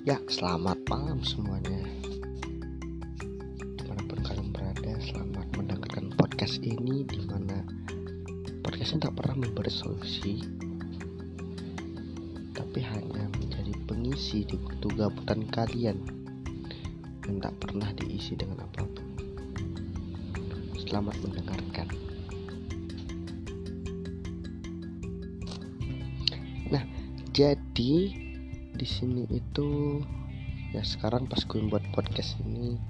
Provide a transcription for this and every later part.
Ya, selamat malam semuanya. Di mana pun kalian berada, selamat mendengarkan podcast ini Di mana podcastnya tak pernah memberi solusi Tapi hanya menjadi pengisi di waktu gabutan kalian Yang tak pernah diisi dengan apa pun Selamat mendengarkan Nah, jadi di sini itu ya sekarang pas gue buat podcast ini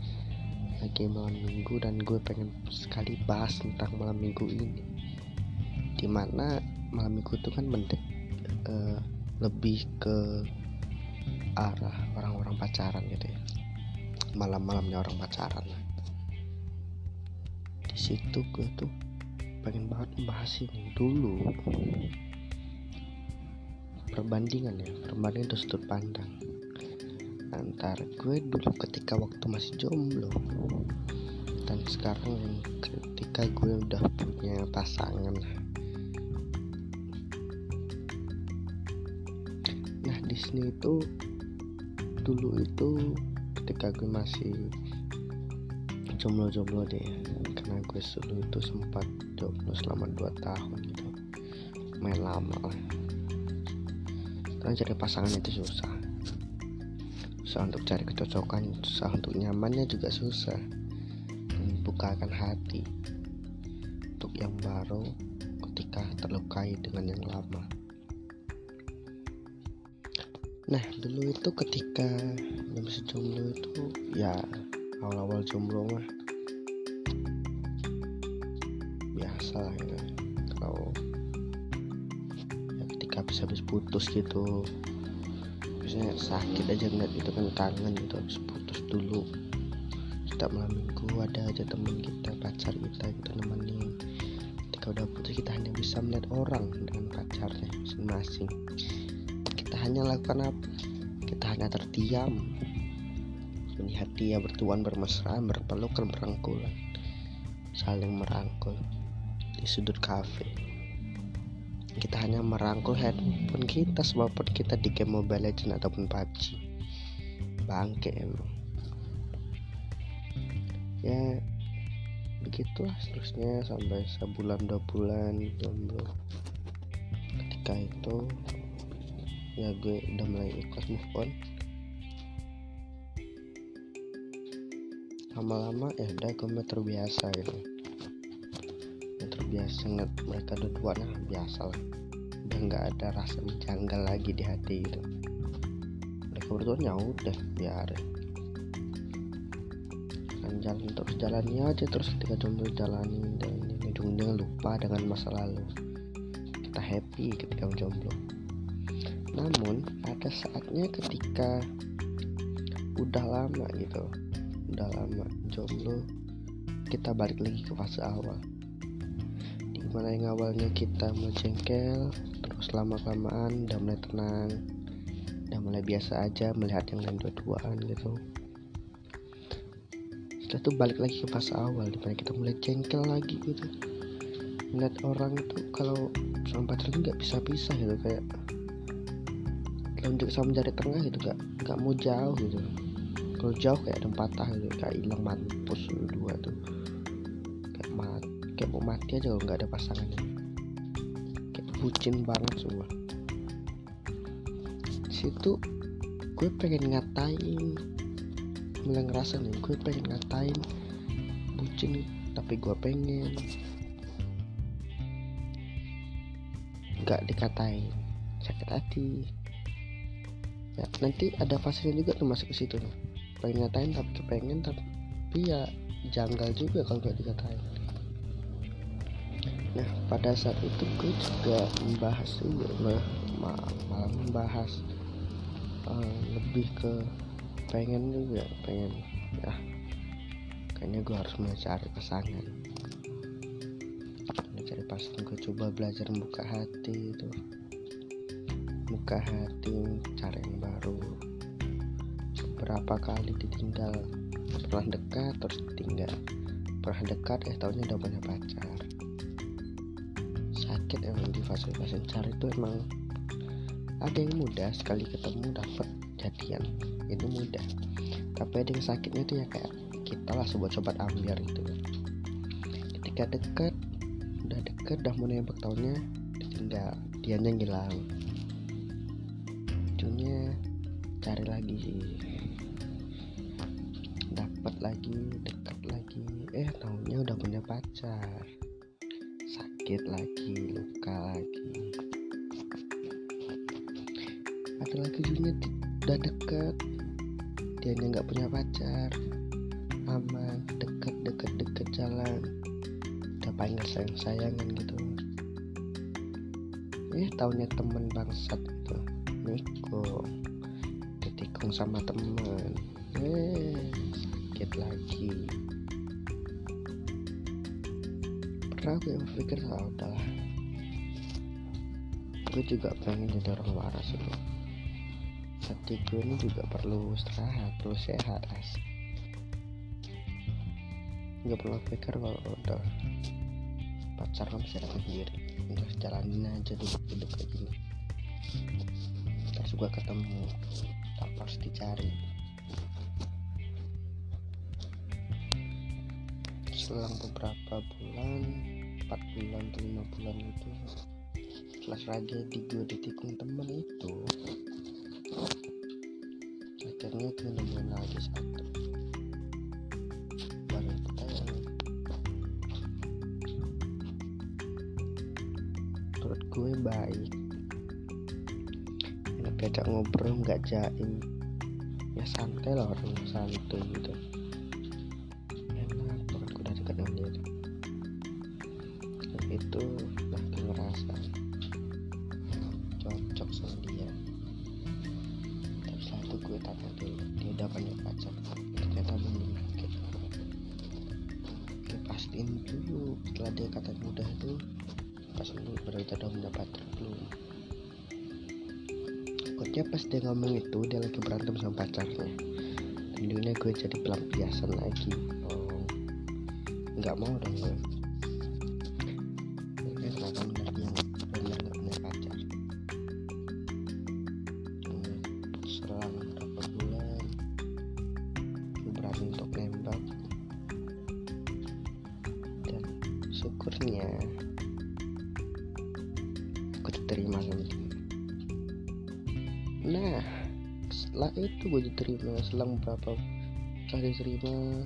lagi malam minggu dan gue pengen sekali bahas tentang malam minggu ini. Di mana malam minggu itu kan mendek uh, lebih ke arah orang-orang pacaran gitu ya. Malam-malamnya orang pacaran. Di situ gue tuh pengen banget membahas ini dulu perbandingan ya. Perbandingan dari sudut pandang antara gue dulu ketika waktu masih jomblo dan sekarang ketika gue udah punya pasangan nah di sini itu dulu itu ketika gue masih jomblo-jomblo deh karena gue dulu itu sempat jomblo selama 2 tahun gitu. Main lama lah karena cari pasangan itu susah. Susah untuk cari kecocokan susah untuk nyamannya juga susah. Membukakan hati untuk yang baru ketika terlukai dengan yang lama. Nah dulu itu ketika masih jomblo itu ya awal-awal jomblo mah. Biasa lah ya habis-habis putus gitu. Biasanya sakit aja ngeliat itu kan kangen gitu habis putus dulu. Kita malam minggu ada aja temen kita pacar kita kita nemenin. Ketika udah putus kita hanya bisa melihat orang dengan pacarnya masing-masing. Kita hanya lakukan apa? Kita hanya terdiam. Melihat dia bertuan bermesraan berpelukan berangkulan. Saling merangkul di sudut kafe kita hanya merangkul handphone kita smartphone kita di game Mobile Legends ataupun PUBG bangke emang. Ya begitulah seterusnya sampai sebulan dua bulan jomblo ketika itu ya gue udah mulai ikhlas move on. Lama-lama ya udah gue terbiasa gitu biasa ngeliat mereka berdua nah biasa lah udah nggak ada rasa menjanggal lagi di hati gitu mereka berdua ya udah biar kan jalan terus jalannya aja terus ketika jomblo jalani dan ujungnya lupa dengan masa lalu. Kita happy ketika jomblo. Namun ada saatnya ketika udah lama gitu udah lama jomblo kita balik lagi ke fase awal mana yang awalnya kita menjengkel terus lama kelamaan udah mulai tenang. Udah mulai biasa aja melihat yang lain dua-duaan gitu. Setelah itu balik lagi ke fase awal di mana kita mulai jengkel lagi gitu. Melihat orang itu kalau sama pacarnya nggak bisa pisah gitu kayak lonjok sama jari tengah gitu gak nggak mau jauh gitu. Kalau jauh kayak ada patah gitu kayak hilang mampus dua tuh kayak mau mati aja kalau nggak ada pasangannya. Kayak bucin banget semua. Situ gue pengen ngatain. Mulai ngerasa nih gue pengen ngatain bucin tapi gue pengen. Nggak dikatain. Sakit hati. Ya nanti ada fasenya juga tuh masuk ke situ pengen ngatain tapi kepengen tapi ya janggal juga kalau nggak dikatain nah pada saat itu gue juga membahas juga malah, malah membahas uh, lebih ke pengen juga pengen ya kayaknya gue harus mencari pasangan. Mencari pasangan gue coba belajar membuka hati itu. Buka hati cari yang baru. Berapa kali ditinggal? Pernah dekat terus ditinggal. Pernah dekat eh tahunya udah punya pacar sakit emang di fase-fase cari itu emang ada yang mudah sekali ketemu dapat jadian. Itu mudah. Tapi ada yang sakitnya tuh ya kayak kita lah sobat-sobat ambiar itu ketika dekat udah deket udah mau nembak tahunnya tinggal dianya ngilang. Ujungnya cari lagi dapat lagi dekat lagi. Eh tahunnya udah punya pacar sakit lagi luka lagi. Ada lagi ujungnya udah deket. Dia nggak punya pacar. Aman deket deket deket jalan. Udah panggil sayang sayangan gitu. Eh tahunya temen bangsat itu. Niko ditikung sama temen. Eh sakit lagi pernah gue berpikir oh, udahlah gue juga pengen jadi orang waras itu hati gue ini juga perlu istirahat perlu sehat as nggak perlu pikir kalau udah pacaran bisa sendiri. Udah jalanin aja dulu hidup kayak gini. Kita juga ketemu tanpa harus dicari. Selang beberapa bulan empat bulan atau lima bulan itu. Setelah tragedi gue ditikung temen itu. Akhirnya gue nemuin lagi satu. Gue baik. Enak diajak ngobrol nggak jaim. Ya santai lah orang santai gitu pastiin dulu setelah dia kata mudah tuh pas lu berarti udah mendapatkan belum takutnya pas dia ngomong itu dia lagi berantem sama pacarnya. Dan dunia gue jadi pelampiasan lagi. Oh nggak mau dong gue nggak pacar. Selang berapa bulan berani untuk syukurnya diterima sama dia. Nah setelah itu gue diterima selang berapa? Kali terima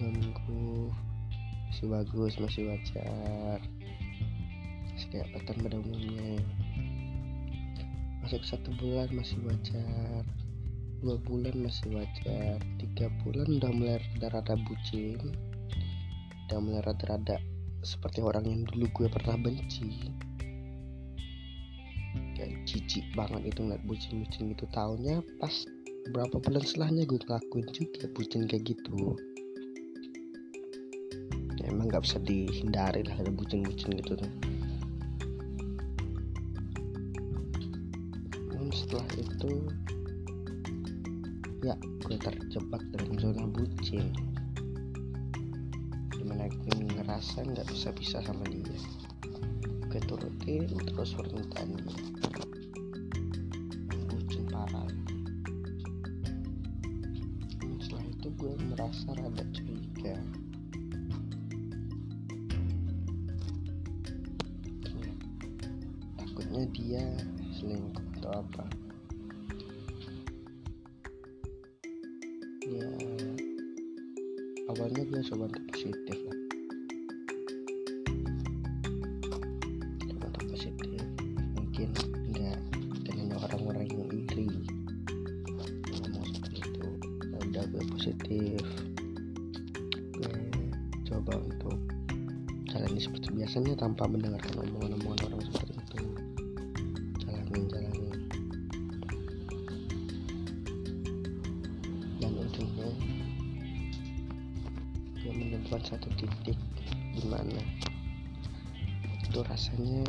dua minggu masih bagus masih wajar. Masih kayak petang pada umumnya. Masuk satu bulan masih wajar. Dua bulan masih wajar. Tiga bulan udah mulai rada-rada bucin. Udah mulai rada-rada seperti orang yang dulu gue pernah benci. Kayak jijik banget itu ngeliat bucin-bucin gitu. Tahunnya pas berapa bulan setelahnya gue ngelakuin juga bucin kayak gitu. Ya, emang nggak bisa dihindari lah ada bucin-bucin gitu tuh. Dan setelah itu ya gue terjebak dalam zona bucin. Di mana gue ngerasa nggak bisa bisa sama dia. Gue turutin terus permintaan dia bucin parah. Setelah itu gue merasa rada curiga. Takutnya dia selingkuh atau apa. Ya awalnya gue coba untuk positif lah tanpa mendengarkan omongan-omongan orang seperti itu. Jalanin jalanin. Dan ujungnya gue menemukan satu titik di mana itu rasanya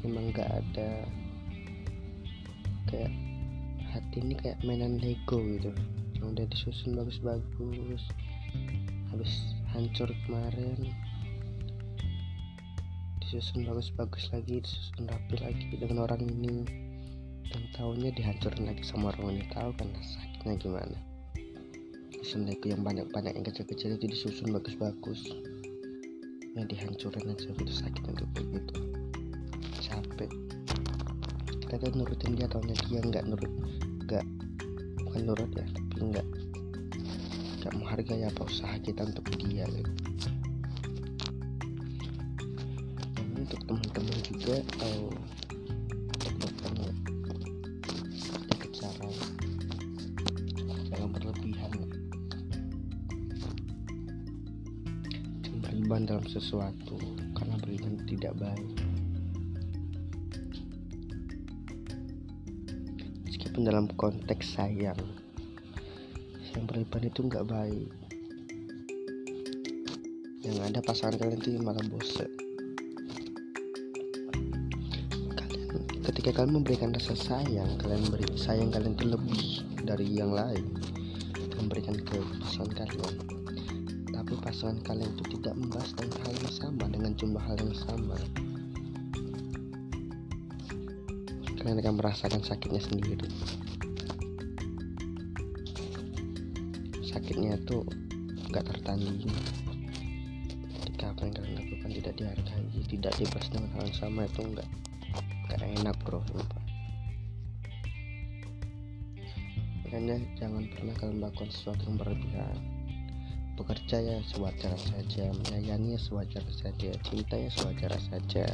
memang gak ada kayak hati ini kayak mainan Lego gitu. Yang udah disusun bagus-bagus habis hancur kemarin. Disusun bagus-bagus lagi disusun rapi lagi dengan orang ini. Dan tahunya dihancurin lagi sama orang ini. Tahu kan sakitnya gimana? Sebenarnya yang banyak-banyak yang kecil-kecil itu disusun bagus-bagus. Yang dihancurin aja gitu sakitnya tuh kayak gitu. Capek. Kita nurutin dia tahunya dia nggak nurut nggak bukan nurut ya tapi nggak nggak menghargai apa usaha kita untuk dia gitu ini untuk teman-teman juga atau teman-teman sedikit saran jangan berlebihan. Jangan berlebihan dalam sesuatu karena berlebihan tidak baik. Meskipun dalam konteks sayang. yang berlebihan itu nggak baik. Yang ada pasangan kalian itu malah bosan kalian ketika kalian memberikan rasa sayang kalian beri sayang kalian itu lebih dari yang lain. Memberikan ke pasangan kalian. Tapi pasangan kalian itu tidak membahas hal yang sama dengan jumlah hal yang sama. Kalian akan merasakan sakitnya sendiri sakitnya itu gak tertandingi ketika apa yang kalian lakukan tidak dihargai tidak dibahas dengan hal yang sama itu enggak gak enak bro makanya jangan pernah kalian melakukan sesuatu yang berlebihan. Bekerja ya sewajar saja menyayangi ya sewajar saja cinta ya sewajar saja.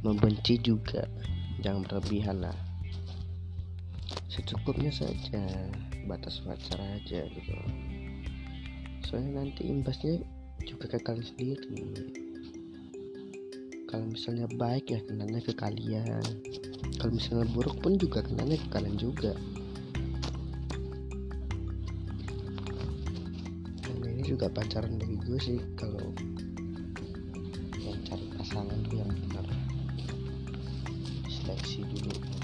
Membenci juga jangan berlebihan lah. Secukupnya saja batas wajar aja gitu. Soalnya nanti imbasnya juga ke kalian sendiri. Kalau misalnya baik ya kenanya ke kalian. Kalau misalnya buruk pun juga kenanya ke kalian juga. Dan ini juga pacaran dari gue sih kalau yang cari pasangan tuh yang benar. Seleksi dulu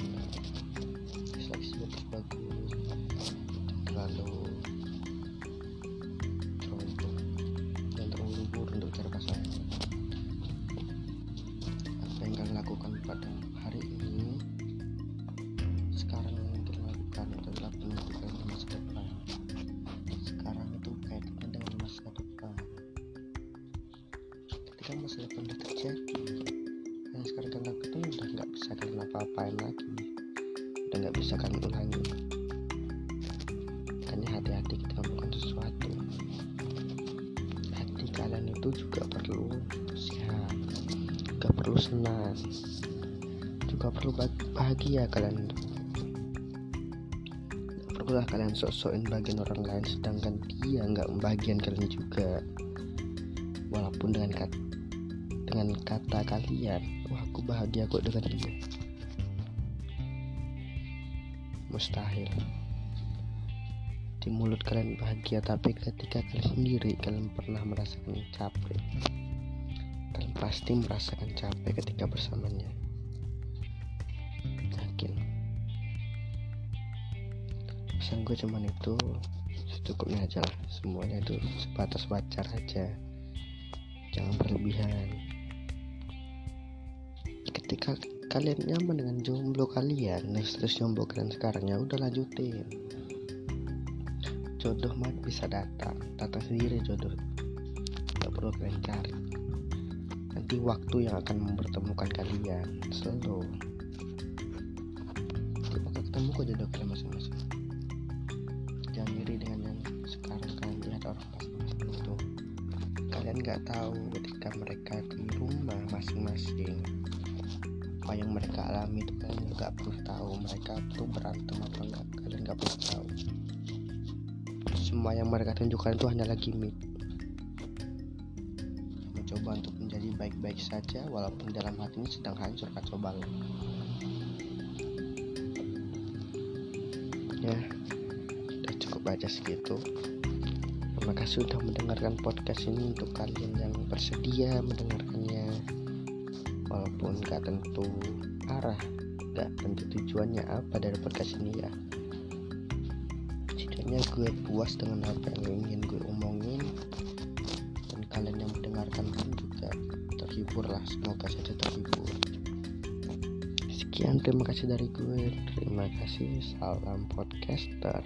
apa-apain lagi? Udah nggak bisa kalian ulangi. Makanya hati-hati kita melakukan sesuatu. Hati kalian itu juga perlu sehat juga perlu senang juga perlu bahagia kalian. Itu perlulah kalian sok-sokin bagian orang lain sedangkan dia nggak membagian kalian juga. Walaupun dengan kata dengan kata kalian wah aku bahagia kok dengan dia mustahil. Di mulut kalian bahagia tapi ketika kalian sendiri kalian pernah merasakan capek. Kalian pasti merasakan capek ketika bersamanya. Yakin? Pesan gue cuman itu secukupnya aja lah. Semuanya itu sebatas wajar aja. Jangan berlebihan. Ketika kalian nyaman dengan jomblo kalian. Nah terus jomblo kalian sekarang ya udah lanjutin. Jodoh mah bisa datang datang sendiri jodoh. Nggak perlu kalian cari. Nanti waktu yang akan mempertemukan kalian. Selalu bakal ketemu kok jodoh kalian masing-masing. Jangan iri dengan yang sekarang kalian lihat orang masing-masing itu. Kalian nggak tahu ketika mereka di rumah masing-masing apa yang mereka alami itu kalian nggak perlu tahu mereka tuh berantem apa enggak kalian nggak perlu tahu. Semua yang mereka tunjukkan itu hanyalah gimmick. Mencoba untuk menjadi baik-baik saja walaupun dalam hatinya sedang hancur kacau balau ya udah cukup aja segitu. Terima kasih sudah mendengarkan podcast ini untuk kalian yang bersedia mendengarkannya walaupun gak tentu arah gak tentu tujuannya apa dari podcast ini ya. Setidaknya gue puas dengan apa yang ingin gue omongin. Dan kalian yang mendengarkan pun juga terhibur lah semoga saja terhibur. Sekian terima kasih dari gue. Terima kasih salam podcaster